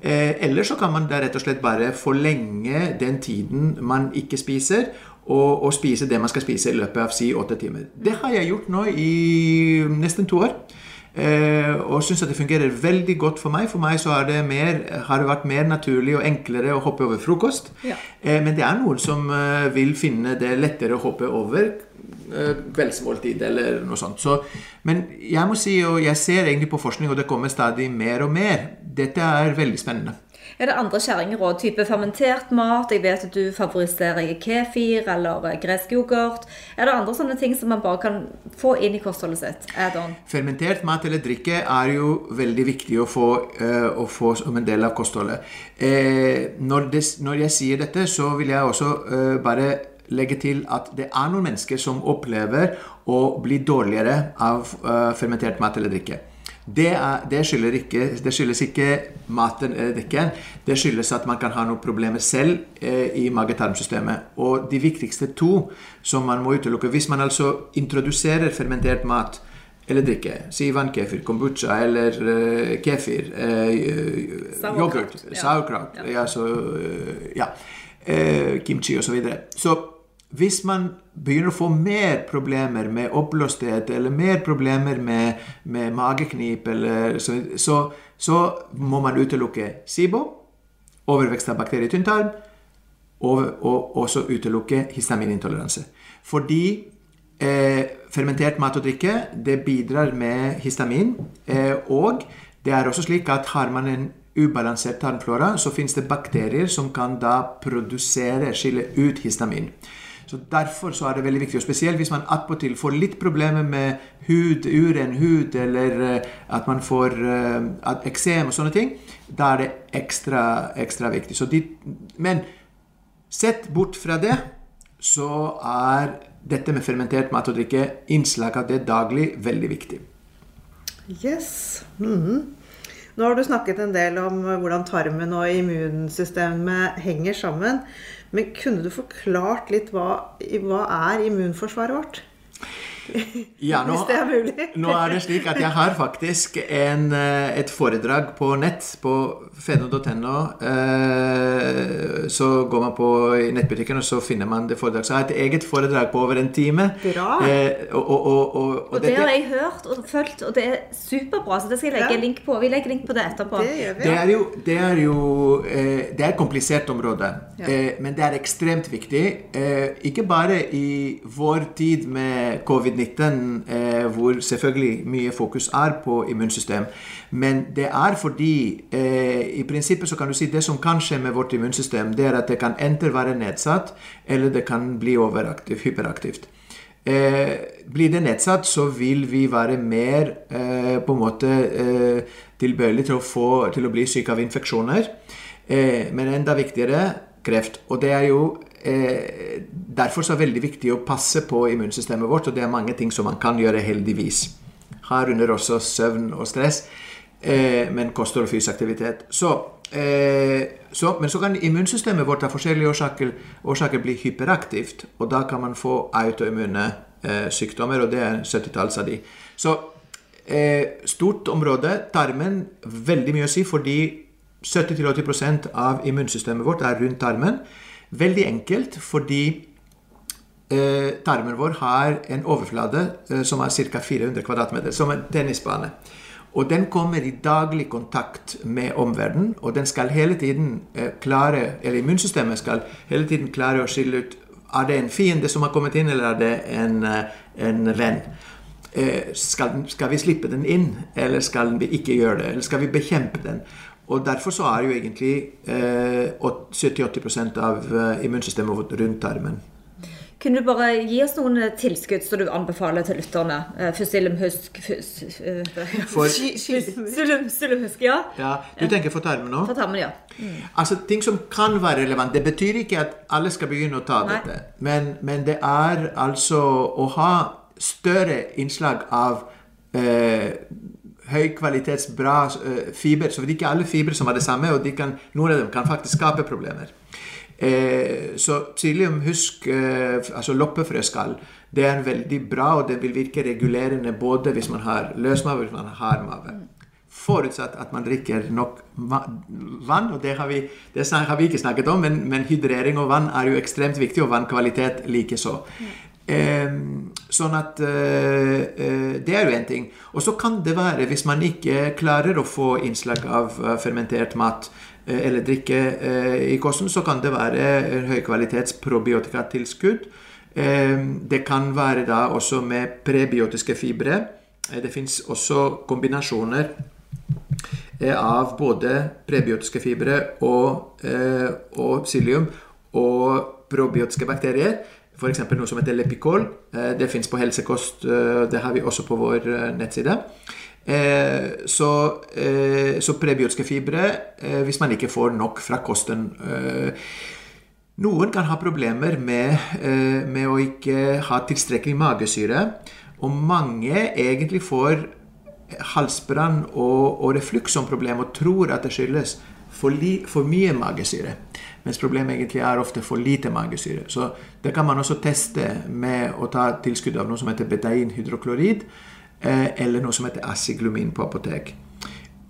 Eh, eller så kan man da rett og slett bare forlenge den tiden man ikke spiser, og, og spise det man skal spise i løpet av si åtte timer. Det har jeg gjort nå i nesten to år. Eh, og syns at det fungerer veldig godt for meg. For meg så det, mer, har det vært mer naturlig og enklere å hoppe over frokost. Ja. Eh, men det er noen som eh, vil finne det lettere å hoppe over kveldsmåltid eller noe sånt. Så, men jeg må si, og jeg ser egentlig på forskning, og det kommer stadig mer og mer. Dette er veldig spennende. Er det andre kjerringråd? Type fermentert mat? Jeg vet at du favoriserer kefir eller eh, gresk yoghurt. Er det andre sånne ting som man bare kan få inn i kostholdet sitt? Fermentert mat eller drikke er jo veldig viktig å få, uh, å få som en del av kostholdet. Uh, når, det, når, jeg sier dette, så vil jeg også bare legge til at det er noen mennesker som opplever å bli dårligere av fermentert mat eller drikke. Det, er, det, skyldes ikke, det, skyldes ikke, maten eller drikken. Det skyldes at man kan ha noen problemer selv eh, i mage-tarmsystemet. Og de viktigste to som man må utelukke Hvis man altså introduserer fermentert mat eller drikke, si vannkefir, kombucha eller uh, kefir, uh, yoghurt, sauerkraut, ja. ja, så, uh, ja, kimchi osv. Så, videre. så hvis man begynner å få mer problemer med oppblåsthet eller mer problemer med, med mageknip, eller, så, så, så, må man utelukke SIBO, overvekst av bakterier i tynntarm, og, og også utelukke histaminintoleranse. Fordi eh, fermentert mat og drikke det bidrar med histamin. Eh, og det er også slik at har man en ubalansert tarmflora, så finnes det bakterier som kan da produsere, skille ut histamin. Så Derfor så er det veldig viktig, og spesielt hvis man attpåtil får litt problemer med hud, uren hud, eller uh, at man får uh, eksem og sånne ting, da er det ekstra, ekstra viktig. De, men sett bort fra det, så er dette med fermentert mat og drikke, innslag av det daglig, veldig viktig. Yes. Mm -hmm. Nå har du snakket en del om hvordan tarmen og immunsystemet henger sammen. Men kunne du forklart litt hva, hva er immunforsvaret vårt? Ja, nå, Hvis det er mulig. nå er det slik at jeg har faktisk en, eh, et foredrag på nett på feno.no. Eh, så går man på nettbutikken, og så finner man det foredraget. Så jeg har et eget foredrag på over en time. Bra. Eh, og, og, og, og, det har jeg hørt og fulgt, og det er superbra. Så det skal jeg legge ja. link på. Vi legger link på det etterpå. Det, gjør vi, det er jo, det er, jo det er et komplisert område, ja. men det er ekstremt viktig. Ikke bare i vår tid med covid covid-19, eh, hvor selvfølgelig mye fokus er på immunsystem. Men det er fordi eh, i prinsippet så kan du si det som kan skje med vårt immunsystem, det er at det kan enten være nedsatt, eller det kan bli overaktivt, hyperaktivt. Eh, blir det nedsatt, så vil vi være mer eh, på en måte eh, tilbøyelig til til å bli syke av infeksjoner. Eh, men enda viktigere kreft. Og det er jo derfor så er det veldig viktig å passe på immunsystemet vårt, og det er mange ting som man kan gjøre, heldigvis. Herunder også søvn og stress, eh, men kosthold og fysisk aktivitet. Så, eh, så, men så kan immunsystemet vårt av forskjellige årsaker, årsaker, bli hyperaktivt, og da kan man få autoimmune eh, sykdommer, og det er 70-talls av de. Så eh, stort område, tarmen, veldig mye å si fordi 70-80% av immunsystemet vårt er rundt tarmen. Veldig enkelt fordi eh, tarmen vår har en overflate eh, som er ca. 400 kvadratmeter, som en tennisbane. Og den kommer i daglig kontakt med omverdenen, og den skal hele tiden eh, klare, eller immunsystemet skal hele tiden klare å skille ut er det en fiende som har kommet inn, eller er det en, eh, en venn. Eh, skal, skal, vi slippe den inn, eller skal vi ikke gjøre det? Eller skal vi bekjempe den? Og Derfor så er jo egentlig eh, 70-80% av eh, immunsystemet vårt rundt tarmen. Kunne du bare gi oss noen eh, tilskudd som du anbefaler til lytterne? Eh, Fusilumhusk Fusilumhusk, ja. ja. Du tenker for tarmen nå? For tarmen, ja. Mm. Altså, Ting som kan være relevant. Det betyr ikke at alle skal begynne å ta Nei. dette. Men, men, det er altså å ha større innslag av eh, høykvalitets, bra uh, fiber. Så det er ikke alle fibre som har det samme, og de kan, noen av dem kan faktisk skape problemer. Eh, så psyllium, husk, eh, altså loppefrøskall, det er veldig bra, og det vil virke regulerende både hvis man har løsmave og hvis man har mave. Forutsatt at man drikker nok vann, og det har vi, det har vi ikke snakket om, men, men, hydrering og vann er jo ekstremt viktig, og vannkvalitet likeså. Um, sånn at uh, uh, Det er jo én ting. Og så kan det være, hvis man ikke klarer å få innslag av uh, fermentert mat eller drikke i kosten, så kan det være høykvalitets probiotikatilskudd. Ehm, det kan være da også med prebiotiske fibre. det fins også kombinasjoner av både prebiotiske fibre og, og psyllium og probiotiske bakterier f.eks. noe som heter Lepicol. Eh, det fins på Helsekost. Eh, det har vi også på vår eh, nettside. Så, så prebiotiske fibre hvis man ikke får nok fra kosten. Noen kan ha problemer med, med å ikke ha tilstrekkelig magesyre. Og mange egentlig får halsbrann og, og refluks som problem og tror at det skyldes for, li, for mye magesyre. Mens problemet egentlig er ofte for lite magesyre. Så det kan man også teste med å ta tilskudd av noe som heter betainhydroklorid, eh, eller noe som heter asiglumin på apotek.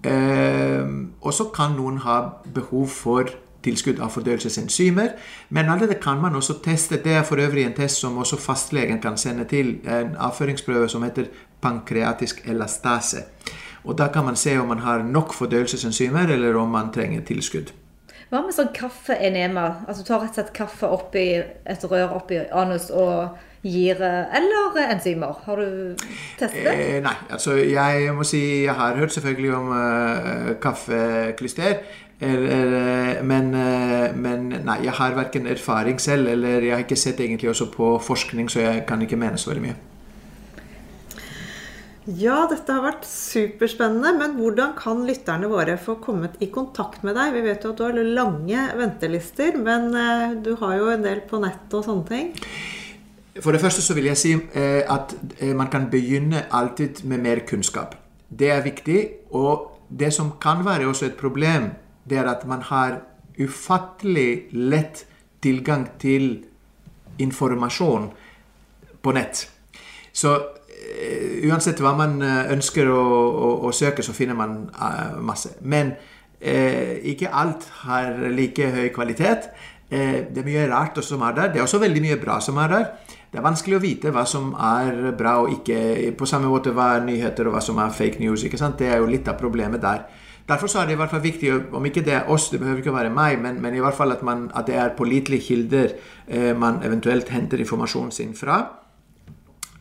Eh, og så kan noen ha behov for tilskudd av fordøyelsesenzymer. Men alt dette kan man også teste. Det er for øvrig en test som også fastlegen kan sende til. En avføringsprøve som heter pankreatisk elastase. Og Da kan man se om man har nok fordøyelsesenzymer, eller om man trenger tilskudd. Hva med sånn kaffeenema? Altså Du tar rett og slett kaffe oppi et rør oppi anus og gir Eller enzymer? Har du testet det? Eh, nei. altså Jeg må si jeg har hørt selvfølgelig om uh, kaffeklyster. Eller, men, uh, men, nei, jeg har verken erfaring selv, eller jeg har ikke sett egentlig også på forskning, så jeg kan ikke mene så veldig mye. Ja, dette har vært superspennende. Men hvordan kan lytterne våre få kommet i kontakt med deg? Vi vet jo at du har lange ventelister, men eh, du har jo en del på nett og sånne ting. For det første så vil jeg si eh, at eh, man kan begynne alltid med mer kunnskap. Det er viktig. Og det som kan være også et problem, det er at man har ufattelig lett tilgang til informasjon på nett. Så uansett hva man eh, ønsker å, å, å søke, så finner man uh, masse. Men uh, ikke alt har like høy kvalitet. Uh, det er mye rart som er der. Det er også veldig mye bra som er der. Det er vanskelig å vite hva som er bra og ikke. På samme måte hva er nyheter og hva som er fake news. ikke sant? Det er jo litt av problemet der. Derfor så er det i hvert fall viktig, om ikke det er oss, det behøver ikke være meg, men, men i hvert fall at, man, at det er pålitelige kilder man eventuelt henter informasjonen sin fra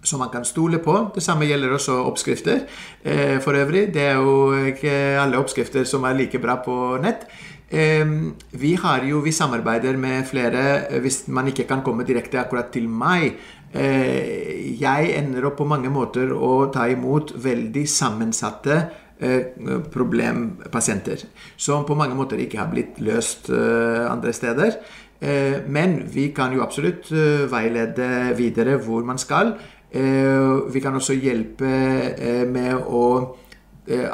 som man kan stole på. Det samme gjelder også oppskrifter eh, for øvrig. Det er jo ikke alle oppskrifter som er like bra på nett. Eh, vi jo, vi samarbeider med flere eh, hvis man ikke kan komme direkte akkurat til meg. Eh, jeg ender opp på mange måter å ta imot veldig sammensatte eh, problempasienter. Som på mange måter ikke har blitt løst eh, andre steder. Men vi kan jo absolutt veilede videre hvor man skal. Eh, vi kan også hjelpe eh, med å eh,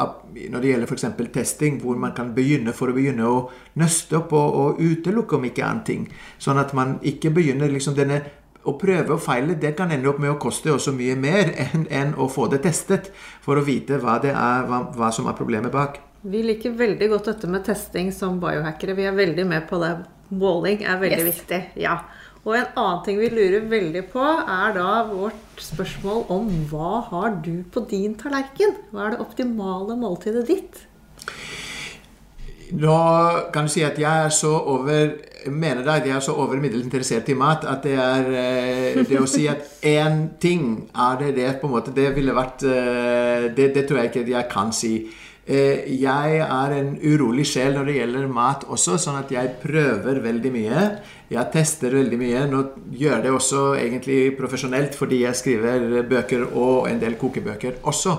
når det gjelder f.eks. testing, hvor man kan begynne for å begynne å nøste opp og, og utelukke om ikke annet ting. Sånn at man ikke begynner liksom denne å prøve og feile det kan ende opp med å koste også mye mer enn, enn å få det testet, for å vite hva, det er, hva, hva som er problemet bak. Vi liker veldig godt dette med testing som biohackere. Vi er veldig med på det. Måling er veldig Yes. viktig. Ja. Og en annen ting vi lurer veldig på, er da vårt spørsmål om hva har du på din tallerken? Hva er det optimale måltidet ditt? Nå kan du si at jeg er så over mener da at jeg er så over middels interessert i mat at det er eh, Det å si at én ting er det det på en måte Det ville vært eh, det, det tror jeg ikke jeg kan si. Eh, Jeg er en urolig sjel når det gjelder mat også, sånn at jeg prøver veldig mye. Jeg tester veldig mye. Nå gjør det også egentlig profesjonelt fordi jeg skriver bøker og en del kokebøker også.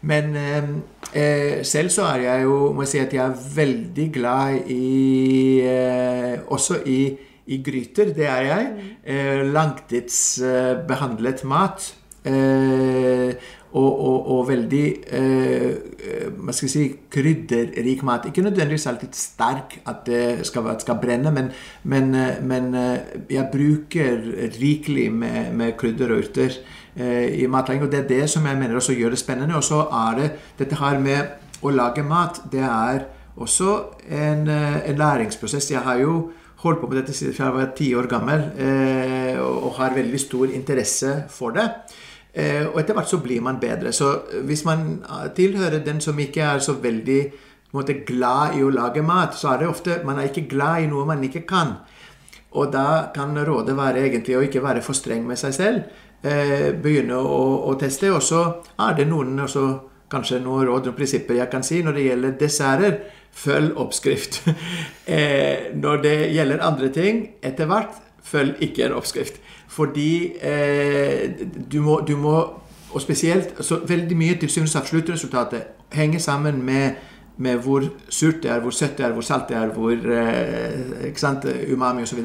Men eh, eh, selv så er jeg jo må jeg si at jeg er veldig glad i eh, Også i, i gryter. Det er jeg. Eh, langtidsbehandlet mat. Og, og, og veldig eh, eh, skal jeg si, krydderrik mat. Ikke nødvendigvis alltid sterk at det skal, at det skal brenne, men, men, eh, men eh, jeg bruker rikelig med, med krydder og urter eh, i matlaging. Og det er det som jeg mener også gjør det spennende. Og så er det dette her med å lage mat. Det er også en, en læringsprosess. Jeg har jo holdt på med dette siden jeg var ti år gammel eh, og, og har veldig stor interesse for det. Eh, og etter hvert så blir man bedre. Så hvis man eh, tilhører den som ikke er så veldig måte, glad i å lage mat, så er det ofte man er ikke glad i noe man ikke kan. Og da kan rådet være egentlig å ikke være for streng med seg selv. Eh, begynne å, å teste. Og så er det noen også, kanskje noen råd og prinsipper jeg kan si når det gjelder desserter. Følg oppskrift. eh, når det gjelder andre ting, etter hvert, følg ikke en oppskrift. Fordi eh, du, må, du må Og spesielt så Veldig mye til syvende og sluttresultatet henger sammen med, med hvor surt det er, hvor søtt det er, hvor salt det er, hvor eh, ikke sant, umami osv.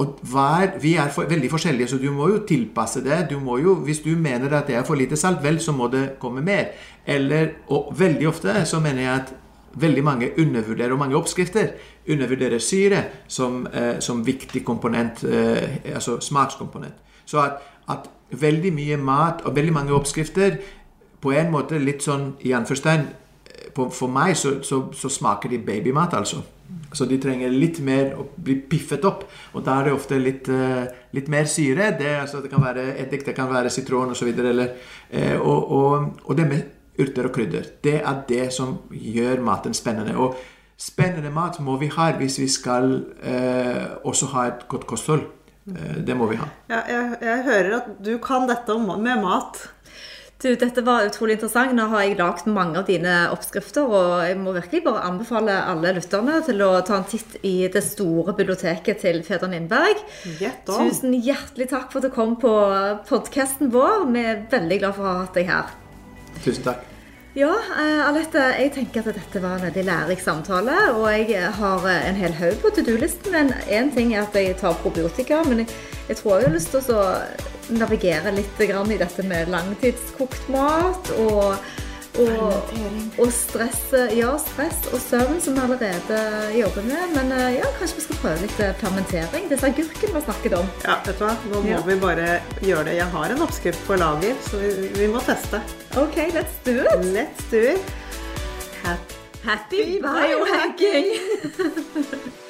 Og hver, vi er for, veldig forskjellige, så du må jo tilpasse det. Du må jo, hvis du mener at det er for lite salt, vel, så må det komme mer. Eller, og veldig ofte så mener jeg at veldig mange undervurderer, og mange oppskrifter undervurderer syre som, eh, som viktig komponent, eh, altså smakskomponent. Så at, at veldig mye mat og veldig mange oppskrifter på en måte litt sånn i anførstein For meg så, så, så smaker de babymat, altså. Så de trenger litt mer å bli piffet opp. Og da er det ofte litt, eh, litt mer syre. Det, altså, det kan være eddik, det kan være sitron osv. Eh, og, og, og det med urter og krydder. Det er det som gjør maten spennende. Og spennende mat må vi ha hvis vi skal eh, også ha et godt kosthold. Eh, det må vi ha. Ja, jeg, jeg hører at du kan dette med mat. Du, dette var utrolig interessant. Nå har jeg lagd mange av dine oppskrifter, og jeg må virkelig bare anbefale alle lytterne til å ta en titt i det store biblioteket til Fedren Lindberg. Tusen hjertelig takk for at du kom på podkasten vår. Vi er veldig glad for å ha hatt deg her. Tusen takk. Ja, eh, Alette, jeg tenker at dette var en veldig lærerik samtale. Og jeg har eh, en hel haug på to do-listen. Men én ting er at jeg tar probiotika. Men jeg, jeg tror jeg har lyst til å navigere litt i dette med langtidskokt mat. Og, og, og stress, ja, stress og søvn, som vi allerede jobber med. Men eh, ja, kanskje vi skal prøve litt eh, fermentering. Disse agurkene vi snakket om. Ja, vet du hva? Nå må Ja. vi bare gjøre det. Jeg har en oppskrift på lager, så vi, vi må teste. OK, let's do it. Let's do it. Happy Happy biohacking!